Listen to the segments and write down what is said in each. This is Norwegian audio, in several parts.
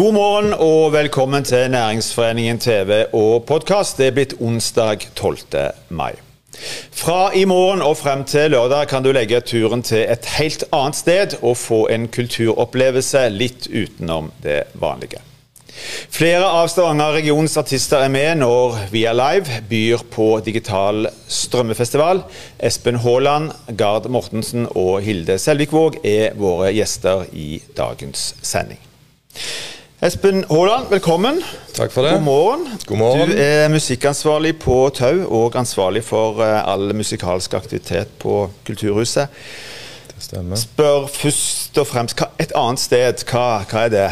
God morgen og velkommen til Næringsforeningen TV og podkast. Det er blitt onsdag 12. mai. Fra i morgen og frem til lørdag kan du legge turen til et helt annet sted og få en kulturopplevelse litt utenom det vanlige. Flere av Stavanger-regionens artister er med når Via Live byr på digital strømmefestival. Espen Haaland, Gard Mortensen og Hilde Selvikvåg er våre gjester i dagens sending. Espen Haaland, velkommen. Takk for det. God morgen. God morgen. Du er musikkansvarlig på Tau og ansvarlig for eh, all musikalsk aktivitet på Kulturhuset. Det stemmer. Spør først og fremst, hva, et annet sted, hva, hva er det?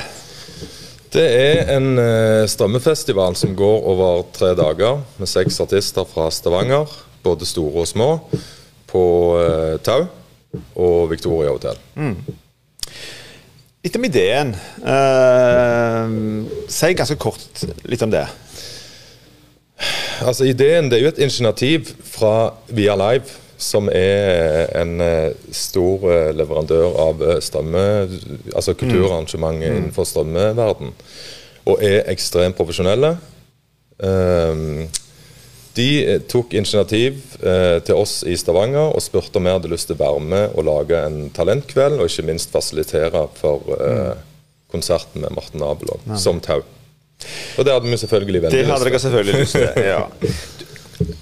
Det er en eh, strømmefestival som går over tre dager, med seks artister fra Stavanger, både store og små, på eh, Tau og Victoria hotell. Litt om ideen. Eh, si ganske kort litt om det. Altså Ideen det er jo et initiativ fra Via Live, som er en eh, stor eh, leverandør av eh, strømme, altså kulturarrangement innenfor strømmeverden, og er ekstremt profesjonelle. Um, de eh, tok initiativ eh, til oss i Stavanger og spurte om vi hadde lyst til å være med og lage en talentkveld, og ikke minst fasilitere for eh, konserten med Morten Abelov som Tau. Og det hadde vi selvfølgelig veldig Det hadde dere selvfølgelig lyst til. Ja.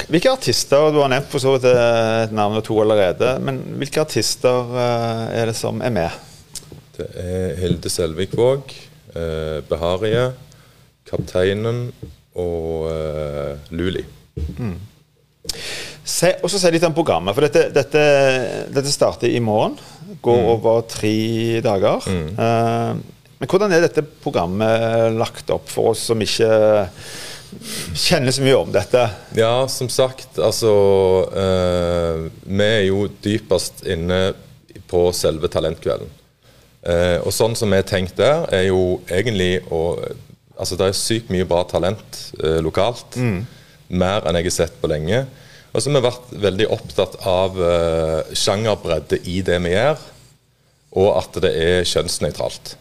Hvilke artister, Du har nevnt for så vidt et navn og to allerede, men hvilke artister eh, er det som er med? Det er Hilde Selvikvåg, eh, Beharie, Kapteinen og eh, Luli. Se, og så Si litt om programmet. for Dette, dette, dette starter i morgen. Går Mm. over tre dager. Eh, men hvordan er dette programmet lagt opp for oss som ikke kjenner så mye om dette? Ja, som sagt, altså uh, Vi er jo dypest inne på selve talentkvelden. Uh, og sånn som vi har tenkt der, er jo egentlig å Altså, det er sykt mye bra talent lokalt. Mer enn jeg har sett på lenge. Og så har vi vært veldig opptatt av uh, sjangerbredde i det vi gjør, og at det er kjønnsnøytralt.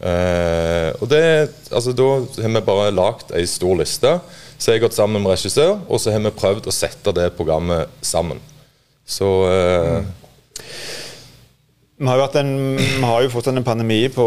Eh, og det, altså Da har vi bare lagd ei stor liste. Så jeg har gått sammen med regissør, og så har vi prøvd å sette det programmet sammen. Så eh, Vi har, jo en, vi har jo fortsatt en pandemi på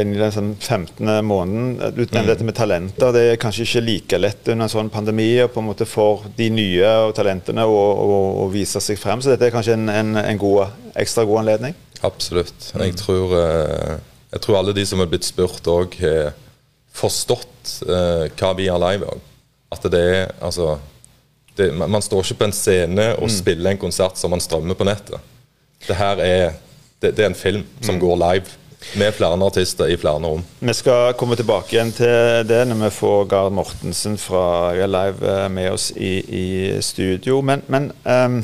inn den sånn 15. måneden. Du nevnte dette med talenter. Det er kanskje ikke like lett under en sånn pandemi og på en måte for de nye og talentene å, å, å vise seg frem. Så dette er kanskje en, en, en god, ekstra god anledning. absolutt. Jeg, tror, eh, jeg tror alle de som har blitt spurt òg, har forstått eh, hva vi har live òg. At det er altså det, man, man står ikke på en scene og spiller en konsert som man strømmer på nettet. Det her er, det, det er en film som går live, med flere artister i flere rom. Vi skal komme tilbake igjen til det når vi får Gard Mortensen fra Live eh, med oss i, i studio. Men, men um,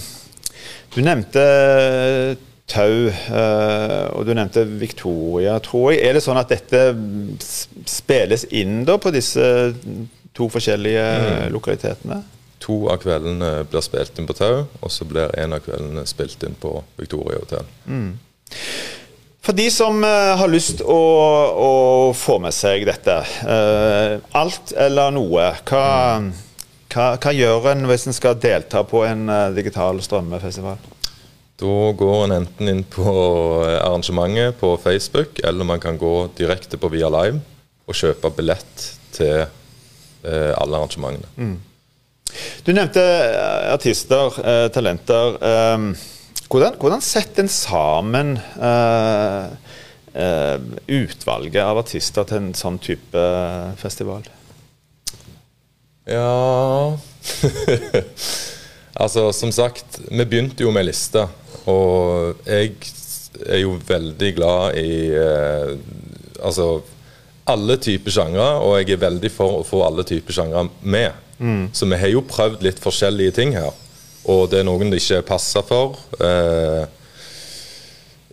du nevnte Tau, eh, og du nevnte Victoria, tror jeg. Er det sånn at dette spilles inn da på disse to forskjellige lokalitetene? To av kveldene blir spilt inn på Tau, og så blir en av kveldene spilt inn på Victoria hotell. For de som eh, har lyst å, å få med seg dette, eh, alt eller noe, hva, hva, hva gjør en hvis en skal delta på en eh, digital strømmefestival? Da går en enten inn på arrangementet på Facebook, eller man kan gå direkte på Via Live og kjøpe billett til alle arrangementene. Du nevnte artister, talenter. Eh, hvordan, hvordan setter en sammen uh, uh, utvalget av artister til en sånn type festival? Ja Altså, som sagt, vi begynte jo med lista, og jeg er jo veldig glad i uh, Altså alle typer sjangre, og jeg er veldig for å få alle typer sjangre med. Så vi har jo prøvd litt forskjellige ting her, og det er noen det ikke passer for. Eh,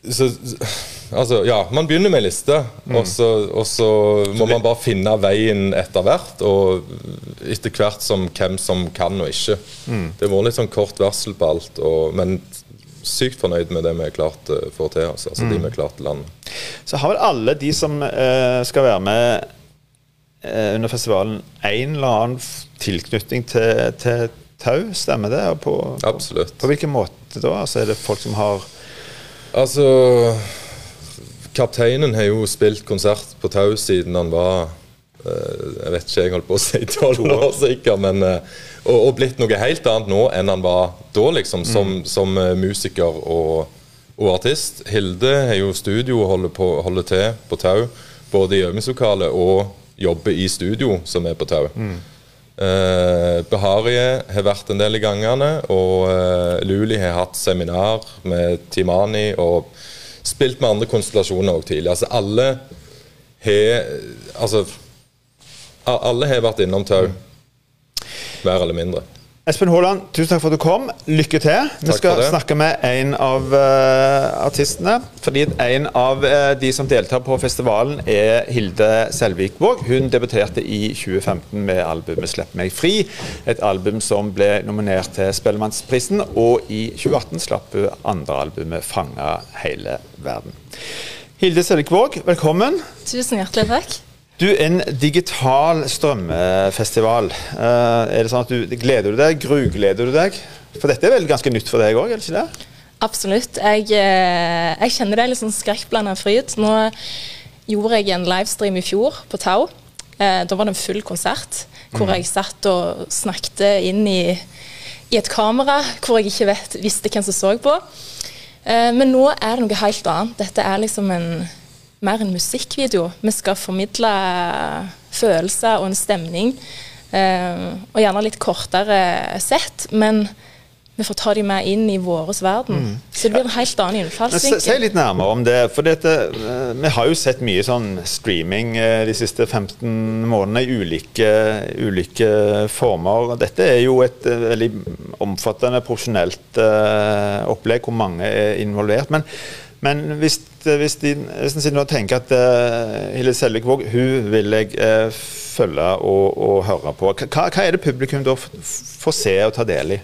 så, altså, ja, man begynner med en liste, og, så, og så må man bare finne veien etter hvert. Og etter hvert som hvem som kan og ikke. Det har vært litt sånn kort varsel på alt, og, men sykt fornøyd med det vi klart å få til. Altså, altså de vi klart landet. Så har vel alle de som uh, skal være med uh, under festivalen, en eller annen tilknytning til, til Tau, stemmer det? På, Absolutt. På hvilken måte da? Altså Er det folk som har Altså Kapteinen har jo spilt konsert på Tau siden han var eh, Jeg vet ikke, jeg holdt på å si tolv år sikkert, men eh, og, og blitt noe helt annet nå enn han var da, liksom, som, som eh, musiker og, og artist. Hilde har jo studio og holder, på, holder til på Tau, både i øvingslokalet og jobber i studio, som er på Tau. Eh, Beharie har vært en del i gangene, og uh, Luli har hatt seminar med Timani og spilt med andre konstellasjoner òg tidlig. Altså alle har Altså alle har vært innom Tau, mer eller mindre. Espen Haaland, tusen takk for at du kom. Lykke til. Vi skal snakke med en av uh, artistene. Fordi en av uh, de som deltar på festivalen, er Hilde Selvikvåg. Hun debuterte i 2015 med albumet 'Slipp meg fri'. Et album som ble nominert til Spellemannsprisen. Og i 2018 slapp hun andre albumet 'Fanga hele verden'. Hilde Selvikvåg, velkommen. Tusen hjertelig takk. Du, En digital strømmefestival. Eh, er det sånn at du Gleder du deg? Grugleder du deg? For dette er vel ganske nytt for deg òg, er det ikke det? Absolutt. Jeg, eh, jeg kjenner det er litt sånn skrekkblanda fryd. Nå gjorde jeg en livestream i fjor på Tau. Eh, da var det en full konsert hvor jeg satt og snakket inn i, i et kamera hvor jeg ikke vet, visste hvem som så på. Men nå er det noe helt annet. Dette er liksom en, mer en musikkvideo. Vi skal formidle følelser og en stemning. Eh, og gjerne litt kortere sett, men vi får ta de med inn i vår verden. Så det blir en helt annen innfallsvinkel. Si litt nærmere om det. for dette, eh, Vi har jo sett mye sånn streaming eh, de siste 15 månedene i ulike, ulike former. Dette er jo et veldig omfattende profesjonelt opplegg hvor mange er involvert. Men, men hvis, hvis, de, hvis en sitter og tenker at uh, Hilde Selvik-Våg hun vil jeg uh, følge og, og høre på, hva, hva er det publikum da får se og ta del i?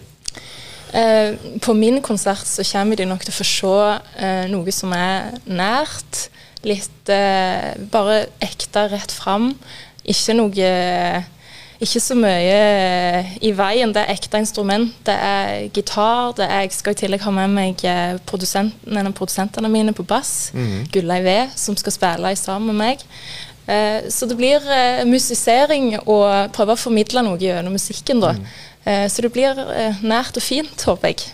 Uh, på min konsert så kommer de nok til å få se uh, noe som er nært. Litt eh, bare ekte rett fram. Ikke noe Ikke så mye eh, i veien. Det er ekte instrument. Det er gitar. Det er, jeg skal i tillegg ha med meg eh, produsenten, en av produsentene mine på bass, Gullei V, som skal spille sammen med meg. Eh, så det blir eh, musisering og prøve å formidle noe gjennom musikken, da. Eh, så det blir eh, nært og fint, håper jeg.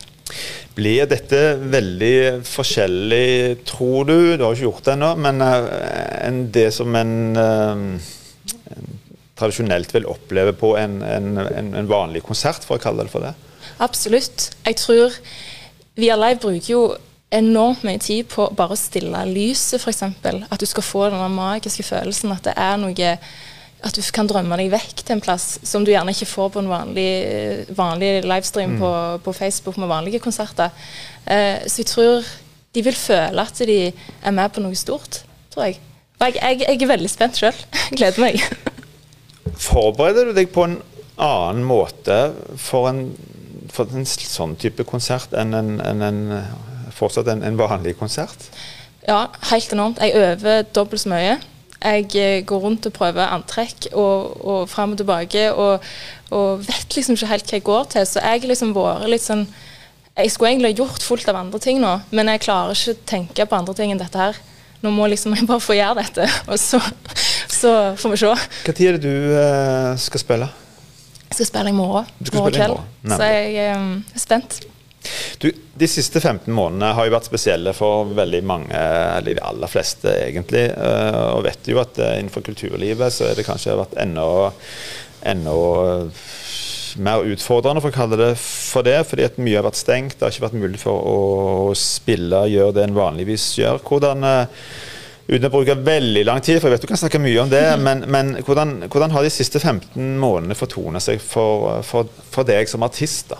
Blir dette veldig forskjellig, tror du, du har ikke gjort det ennå, men enn det som en tradisjonelt vil oppleve på en, en, en, vanlig konsert, for å kalle det for det? Absolutt. Jeg tror Via Live bruker jo enormt mye tid på bare å stille lyset, f.eks. At du skal få den magiske følelsen at det er noe At du kan drømme deg vekk til en plass som du gjerne ikke får på en vanlig, vanlig livestream på, på Facebook med vanlige konserter. Eh, så jeg tror de vil føle at de er med på noe stort, tror jeg. Og jeg, jeg, jeg er veldig spent sjøl. Gleder meg. Forbereder du deg på en annen måte for en, for en sånn type konsert enn en, en, en, fortsatt en, vanlig konsert? Ja, helt enormt. Jeg øver dobbelt så mye. Jeg eh, går rundt og prøver antrekk og, og fram og tilbake og, og vet liksom ikke helt hva jeg går til. Så jeg har liksom vært litt sånn Jeg skulle egentlig ha gjort fullt av andre ting nå, men jeg klarer ikke å tenke på andre ting enn dette her. Nå må liksom jeg bare få gjøre dette, og så, så får vi se. Når er det du uh, skal spille? Jeg skal spille i morgen. Morgen kveld. Så jeg um, er spent. Du, de siste 15 månedene har jo vært spesielle for veldig mange, eller de aller fleste egentlig. eh, Og vet jo at innenfor kulturlivet så er det kanskje vært enda, enda mer utfordrende, for å kalle det for det. Fordi at mye har vært stengt. Det har ikke vært mulig for å spille, gjøre det en vanligvis gjør. Hvordan Uten å bruke veldig lang tid, for jeg vet du kan snakke mye om det, men, men hvordan, hvordan har de siste 15 månedene fortonet seg for, for, for deg som artist? da?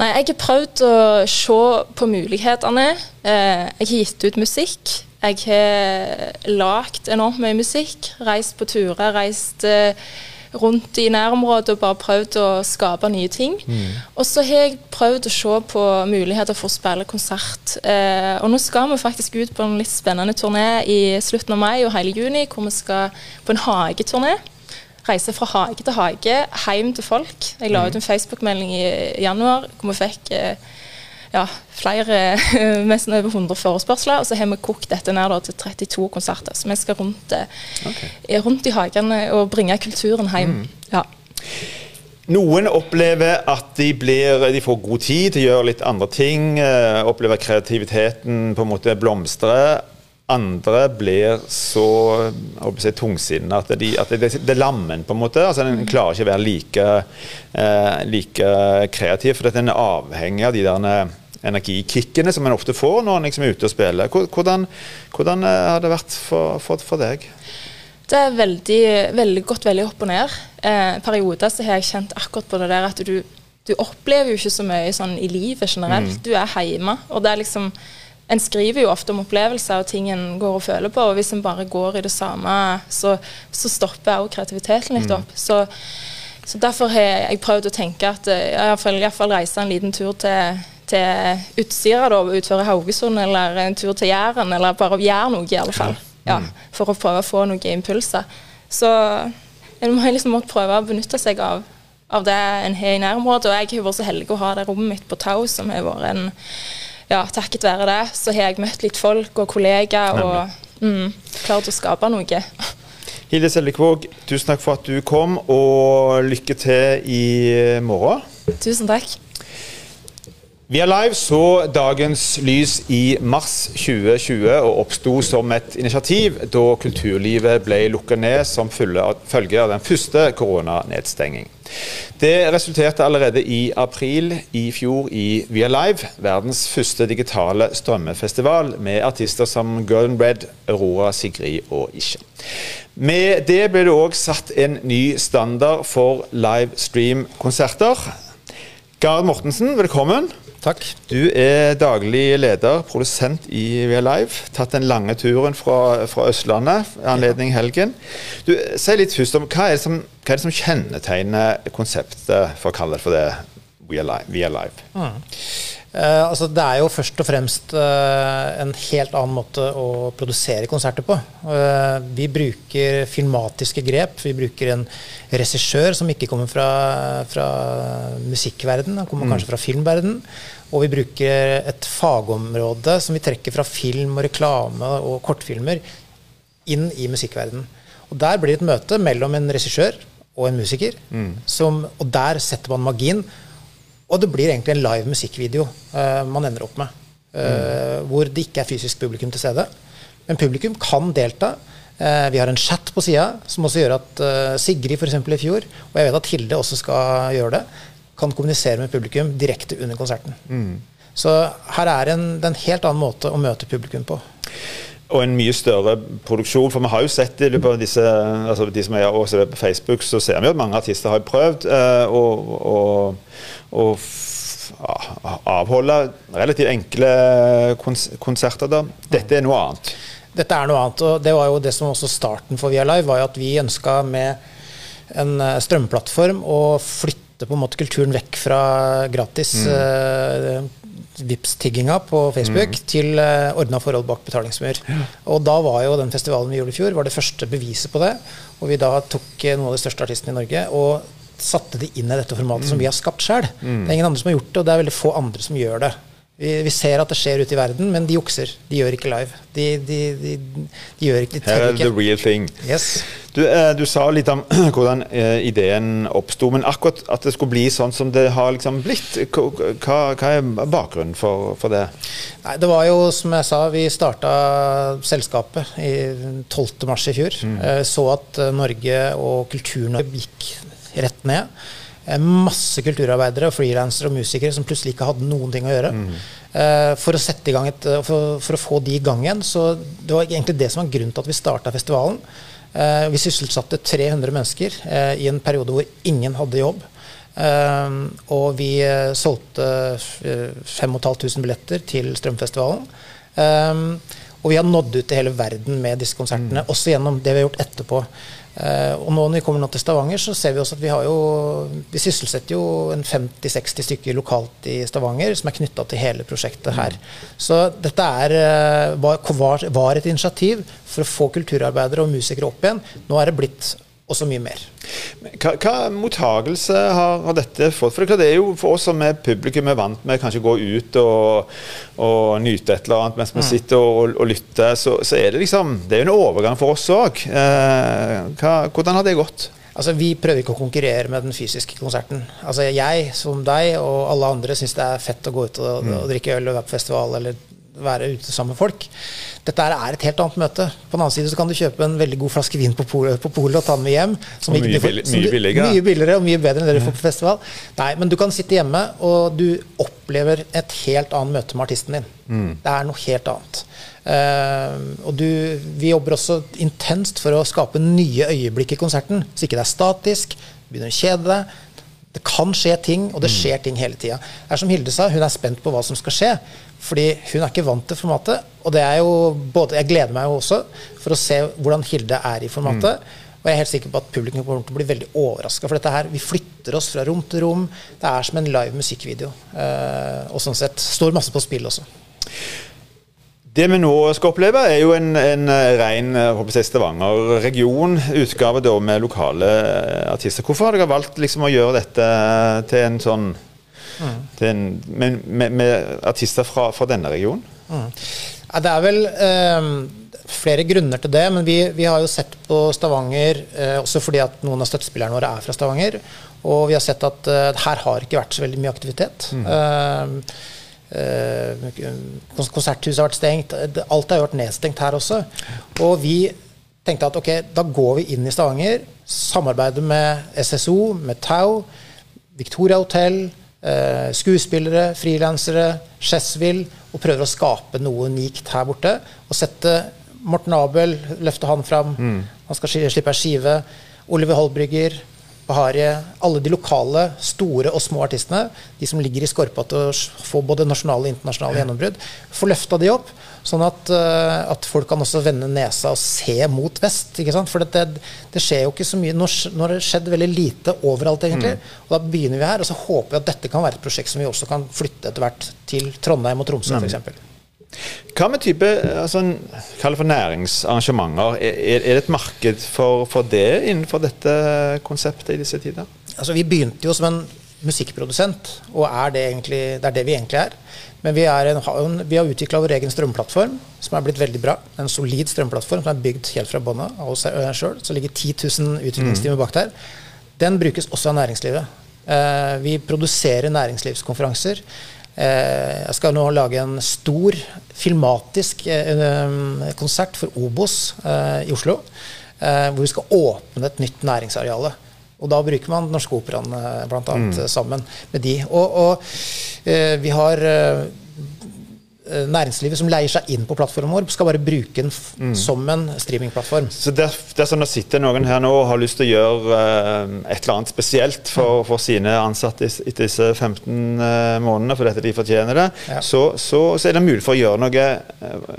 Nei, jeg har prøvd å se på mulighetene. Eh, jeg har gitt ut musikk. Jeg har lagd enormt mye musikk. Reist på turer, reist eh, rundt i nærområdet og bare prøvd å skape nye ting. Og så har jeg prøvd å se på muligheter for å spille konsert. Eh, og nå skal vi faktisk ut på en litt spennende turné i slutten av mai og hele juni, hvor vi skal på en hageturné. Reise fra hage til hage, hjem til folk. Jeg la ut en Facebook-melding i januar hvor vi fikk eh, ja, flere, nesten over 100 forespørsler. Og så har vi kokt dette ned da, til 32 konserter. Så vi skal rundt, okay. rundt i hagene og bringe kulturen hjem. Ja. Noen opplever at de, blir, de får god tid til å gjøre litt andre ting. eh, opplever kreativiteten på en måte blomstre. Andre blir så si, tungsinne at, de, at det, det er lammen, på en måte. altså En klarer ikke å være like, eh, like kreativ, for at en er avhengig av de der eh, energikickene som en ofte får når en liksom er ute og spiller. Hvordan, hvordan eh, har det vært for, for, for deg? Det er veldig, veldig godt veldig opp og ned. Eh, perioder så har jeg kjent akkurat på det der at du, du opplever jo ikke så mye sånn i livet generelt. Du er hjemme. Og det er liksom En skriver jo ofte om opplevelser og ting en går og føler på, og hvis en bare går i det samme, så, så stopper også kreativiteten litt opp. Så, så derfor har jeg prøvd å tenke at jeg iallfall, iallfall reise en liten tur til til Utsira da, utføre Haugesund, eller en tur til Jæren, eller bare gjøre noe, i alle fall. Ja, for å prøve å få noen impulser. Så en må liksom måtte prøve å benytte seg av, av det en har i nærområdet. Og jeg har vært så heldig å ha det rommet mitt på Tau, som har vært en Ja, takket være det, så har jeg møtt litt folk og kollegaer og mm, klart å skape noe. Hilde Seljekvåg, tusen takk for at du kom, og lykke til i morgen. Tusen takk. Via Live så dagens lys i mars 2020 og oppsto som et initiativ da kulturlivet ble lukket ned som følge av den første koronanedstenging. Det resulterte allerede i april i fjor i Via Live, verdens første digitale strømmefestival med artister som Golden Red, Aurora, Sigrid og Isha. Med det ble det òg satt en ny standard for livestream-konserter. Gard Mortensen, velkommen. Takk. Du er daglig leder, produsent i Via Live. Tatt den lange turen fra, fra Østlandet, anledning helgen. Du, Si litt først om hva er, som, hva er det som kjennetegner konseptet, for å kalle det for det, Via Live? Via Live? Eh, altså det er jo først og fremst uh, en helt annen måte å produsere konserter på. Uh, vi bruker filmatiske grep. Vi bruker en regissør som ikke kommer fra, fra musikkverden, han kommer kanskje fra filmverden. Og vi bruker et fagområde som vi trekker fra film og reklame og kortfilmer inn i musikkverden. Og der blir det et møte mellom en regissør og en musiker. Som, og der setter man magien. Og det blir egentlig en live musikkvideo uh, man ender opp med. eh, Hvor det ikke er fysisk publikum til stede. Men publikum kan delta. Uh, vi har en chat på sida som også gjør at Sigrid eksempel, i fjor, og jeg vet at Hilde også skal gjøre det, kan kommunisere med publikum direkte under konserten. Så her er en, det er en helt annen måte å møte publikum på. Og en mye større produksjon. For vi har jo sett løpet av disse altså de som er også på Facebook, så ser vi at mange artister har prøvd eh, å, å, å avholde relativt enkle kons konserter. da. Dette er noe annet. Dette er noe annet, og det var jo det som også starten for Via Live, var jo at vi ønska med en eh, strømplattform å flytte på en måte kulturen vekk fra gratis eh, Vipps-tigginga på Facebook til uh, ordna forhold bak betalingsmur. Og da var jo den festivalen vi gjorde i fjor, var det første beviset på det. Og vi da tok eh, noen av de største artistene i Norge og satte de inn i dette formatet som vi har skapt sjøl. Det er ingen andre som har gjort det, og det er veldig få andre som gjør det. Vi, vi ser at det skjer ute i verden, men de jukser. De gjør ikke live. De, de, de, de gjør ikke, de Her er the ikke. real thing. Yes. Du, eh, du sa litt om hvordan eh, ideen oppsto, men akkurat at det skulle bli sånn som det har liksom blitt, hva, hva- er bakgrunnen for, for det? Nei, det var jo som jeg sa, vi starta selskapet i 12. mars i fjor. Mm. Så at eh, Norge og Kultur-Norge gikk rett ned. Eh, Masse kulturarbeidere, og frilansere og musikere som plutselig ikke hadde noen ting å gjøre. Mm. For å sette i gang et, eh, for, for å få de i gang igjen. Så det var egentlig det som var grunnen til at vi starta festivalen. Eh, Vi sysselsatte 300 mennesker eh, i en periode hvor ingen hadde jobb. Eh, og vi solgte eh, 5500 billetter til Strømfestivalen. Og vi har nådd ut til hele verden med disse konsertene, også gjennom det vi har gjort etterpå. Eh, og nå når vi kommer nå til Stavanger, så ser vi også at vi har jo Vi sysselsetter jo en 50-60 stykker lokalt i Stavanger som er knytta til hele prosjektet her. Så dette er, eh, var, var et initiativ for å få kulturarbeidere og musikere opp igjen. Nå er det blitt og så mye mer. Hva, hva mottagelse har, har, dette fått? For det er jo for oss som er publikum er vant med kanskje gå ut og, og nyte et eller annet mens vi mm. sitter og, og lytter, så, så, er det liksom Det er jo en overgang for oss òg. Eh, hvordan har det gått? Altså, Vi prøver ikke å konkurrere med den fysiske konserten. Altså, Jeg, som deg og alle andre, syns det er fett å gå ut og, mm. og drikke øl og være på festival eller være ute sammen med folk. Dette er et helt annet møte. På den annen side så kan du kjøpe en veldig god flaske vin på polet og ta den med hjem. Som mye, får, billig, mye, billigere. mye billigere og mye bedre enn det du får på festival. Nei, men du kan sitte hjemme, og du opplever et helt annet møte med artisten din. Mm. Det er noe helt annet. Uh, og du, vi jobber også intenst for å skape nye øyeblikk i konserten, så ikke det er statisk, begynner å kjede deg. Det kan skje ting, og det mm. skjer ting hele tida. Det er som Hilde sa, hun er spent på hva som skal skje. Fordi hun er ikke vant til formatet. Og det er jo både, jeg gleder meg jo også for å se hvordan Hilde er i formatet. Mm. Og jeg er helt sikker på at publikum kommer til å bli veldig overraska. For dette her, vi flytter oss fra rom til rom. Det er som en live musikkvideo. Uh, og sånn sett står masse på spill også. Det vi nå skal oppleve, er jo en, en ren Stavanger-region-utgave med lokale artister. Hvorfor har dere valgt liksom å gjøre dette til en sånn Mm. med, med, med, artister fra, fra denne regionen? Mm. Det er vel eh, flere grunner til det, men vi, vi har jo sett på Stavanger eh, også fordi at noen av støttespillerne våre er fra Stavanger. Og vi har sett at eh, her har ikke vært så veldig mye aktivitet. Mm. Konserthuset har vært stengt. Alt har vært nedstengt her også. Og vi tenkte at ok, da går vi inn i Stavanger, samarbeider med SSO, med Tau, Victoria Hotel, eh, skuespillere, frilansere, Chessville, og prøver å skape noe unikt her borte. Og sette Morten Abel, løfte han fram. Mm. Han skal slippe ei skive. Oliver Holbrygger, Baharie, alle de lokale, store og små artistene, de som ligger i skorpa til å få både nasjonale og internasjonale gjennombrudd, få løfta de opp. Sånn at, uh, at, folk kan også vende nesa og se mot vest. ikke sant? For det, det, skjer jo ikke så mye. Nå, nå har det skjedd veldig lite overalt, egentlig. Mm. Og da begynner vi her, og så håper vi at dette kan være et prosjekt som vi også kan flytte etter hvert til Trondheim og Tromsø, mm. f.eks. Hva med type altså, Kall det for næringsarrangementer. Er, er, det et marked for, for, det innenfor dette konseptet i disse tider? Altså, vi begynte jo som en musikkprodusent, og er det, egentlig, det, er det vi egentlig er. Men vi, er en, vi har utvikla vår egen strømplattform, som er blitt veldig bra. En solid strømplattform som er bygd helt fra bånn av oss sjøl. Så ligger 10 000 utviklingstimer bak der. Den brukes også av næringslivet. Eh, vi produserer næringslivskonferanser. Eh, jeg skal nå lage en stor filmatisk eh, konsert for Obos i Oslo. Hvor vi skal åpne et nytt næringsareale. Og da bruker man Norske Operaen bl.a. Mm. sammen med de. Og, og vi har Eh, næringslivet som leier seg inn på plattformen vår, skal bare bruke den mm. som en streamingplattform. Så det, det sitter noen her nå og har lyst til å gjøre uh, et eller annet spesielt for, for sine ansatte etter disse 15 uh, eh, månedene, for dette de fortjener det, ja. så, så, så, er det mulig for å gjøre noe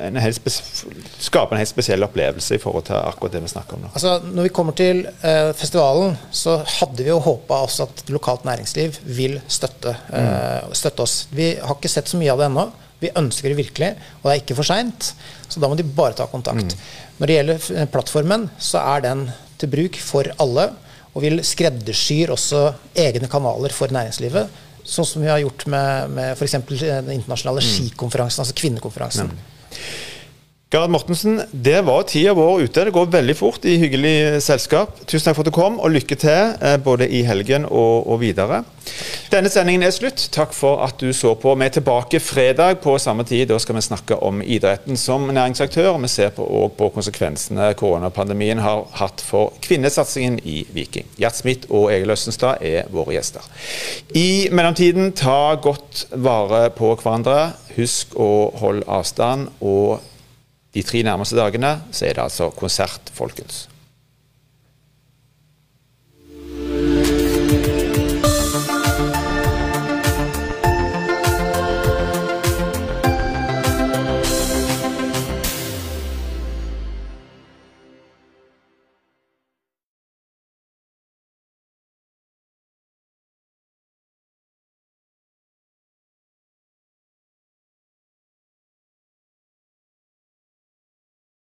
en skape en helt spesiell opplevelse i forhold til akkurat det vi snakker om nå. Altså, når vi kommer til uh, festivalen, så hadde vi jo håpa også at lokalt næringsliv vil støtte, mm. støtte oss. Vi har ikke sett så mye av det ennå. Vi ønsker det virkelig, og det er ikke for seint. Så da må de bare ta kontakt. Mm. Når det gjelder eh, plattformen, så er den til bruk for alle. Og vi skreddersyr også egne kanaler for næringslivet. Sånn som vi har gjort med, med f.eks. den internasjonale mm. skikonferansen, altså kvinnekonferansen. Mm. Gerhard Mortensen, det var tida vår ute. Det går veldig fort i hyggelig selskap. Tusen takk for at du kom, og lykke til eh, både i helgen og, og, videre. Denne sendingen er slutt. Takk for at du så på. Vi er tilbake fredag på samme tid. Da skal vi snakke om idretten som næringsaktør. Vi ser på, på konsekvensene koronapandemien har hatt for kvinnesatsingen i Viking. Gjert Smith og Egil Østenstad er våre gjester. I mellomtiden, ta godt vare på hverandre. Husk å holde avstand. og de tre nærmeste dagene så er det altså konsert, folkens.